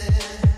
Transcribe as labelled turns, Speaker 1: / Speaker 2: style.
Speaker 1: there.